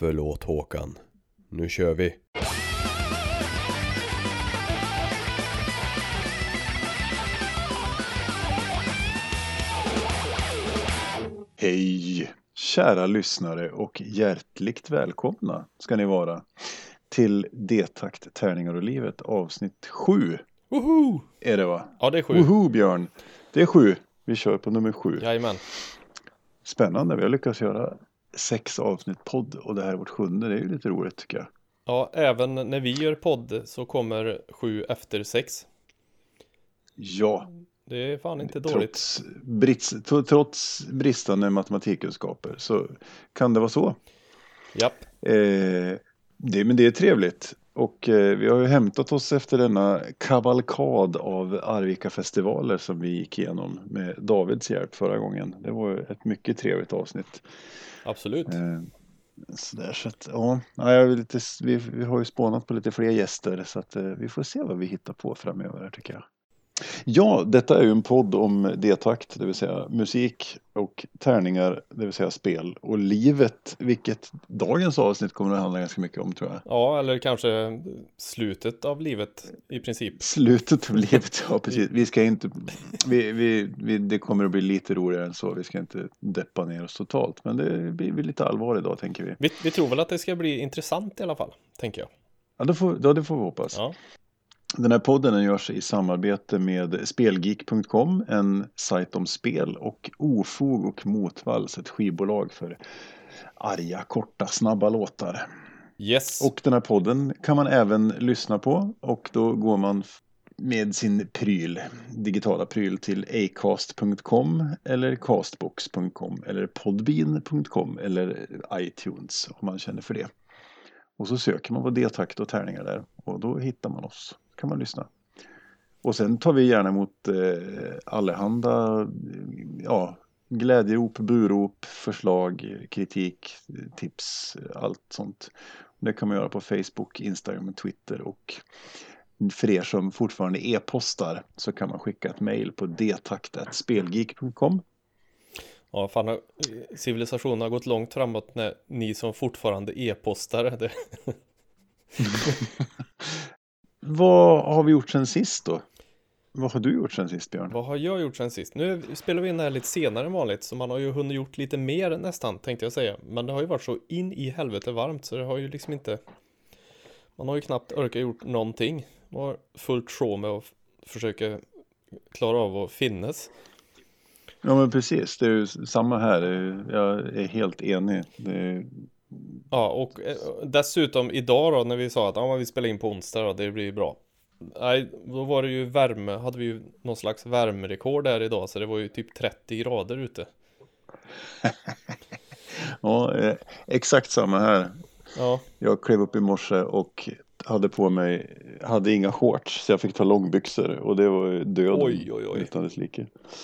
Förlåt Håkan. Nu kör vi. Hej! Kära lyssnare och hjärtligt välkomna ska ni vara till D-takt, tärningar och livet avsnitt 7 Woho! är det va? Ja det är sju. Woho Björn! Det är sju. Vi kör på nummer sju. Jajamän. Spännande, vi har lyckats göra sex avsnitt podd och det här är vårt sjunde. Det är ju lite roligt tycker jag. Ja, även när vi gör podd så kommer sju efter sex. Ja, Det är fan inte dåligt. trots, brits, tro- trots bristande matematikkunskaper så kan det vara så. Japp. Eh, det, men det är trevligt. Och eh, vi har ju hämtat oss efter denna kavalkad av Arvika-festivaler som vi gick igenom med Davids hjälp förra gången. Det var ett mycket trevligt avsnitt. Absolut. Eh, så där, så att, ja, ja, jag vill lite, vi, vi har ju spånat på lite fler gäster så att eh, vi får se vad vi hittar på framöver tycker jag. Ja, detta är ju en podd om D-takt, det vill säga musik och tärningar, det vill säga spel och livet, vilket dagens avsnitt kommer att handla ganska mycket om tror jag. Ja, eller kanske slutet av livet i princip. Slutet av livet, ja precis. Vi ska inte, vi, vi, vi, det kommer att bli lite roligare än så, vi ska inte deppa ner oss totalt, men det blir lite allvar idag tänker vi. Vi, vi tror väl att det ska bli intressant i alla fall, tänker jag. Ja, det får, ja, det får vi hoppas. Ja, Den här podden den görs i samarbete med Spelgeek.com, en sajt om spel och Ofog och Motvalls, ett skivbolag för arga, korta, snabba låtar. yes. Och den här podden kan man även lyssna på och då går man med sin pryl, digitala pryl till acast.com eller castbox.com eller podbean.com eller iTunes om man känner för det. Och så söker man på D-takt och tärningar där och då hittar man oss. Kan man lyssna. Och sen tar vi gärna emot eh, allehanda ja, glädjerop, burop, förslag, kritik, tips, allt sånt. Det kan man göra på Facebook, Instagram, Twitter och för er som fortfarande e-postar så kan man skicka ett mejl på dtakt.spelgeek.com. Ja, fan, har- civilisationen har gått långt framåt när ni som fortfarande e-postar. Vad har vi gjort sen sist då? Vad har du gjort sen sist Björn? vad har jag gjort sen sist? Nu spelar vi in det här lite senare än vanligt, så man har ju hunnit gjort lite mer nästan, tänkte jag säga. Men det har ju varit så in i helvete varmt, så det har ju liksom inte... Man har ju knappt orkat gjort någonting. Man har fullt sjå med att försöka klara av att finnas. Ja men precis, det är ju samma här. Jag är helt enig. Det är... Ja, och eh, dessutom idag då när vi sa att ja, vi spelar in på onsdag då, det blir ju bra. Nej, då var det ju värme, hade vi ju någon slags värmerekord där idag, så det var ju typ 30 grader ute. Ja, eh, exakt samma här. Ja, Jag klev upp i morse och hade på mig, hade inga shorts så jag fick ta långbyxor och det var ju döden Oj, oj, oj. utan dess like.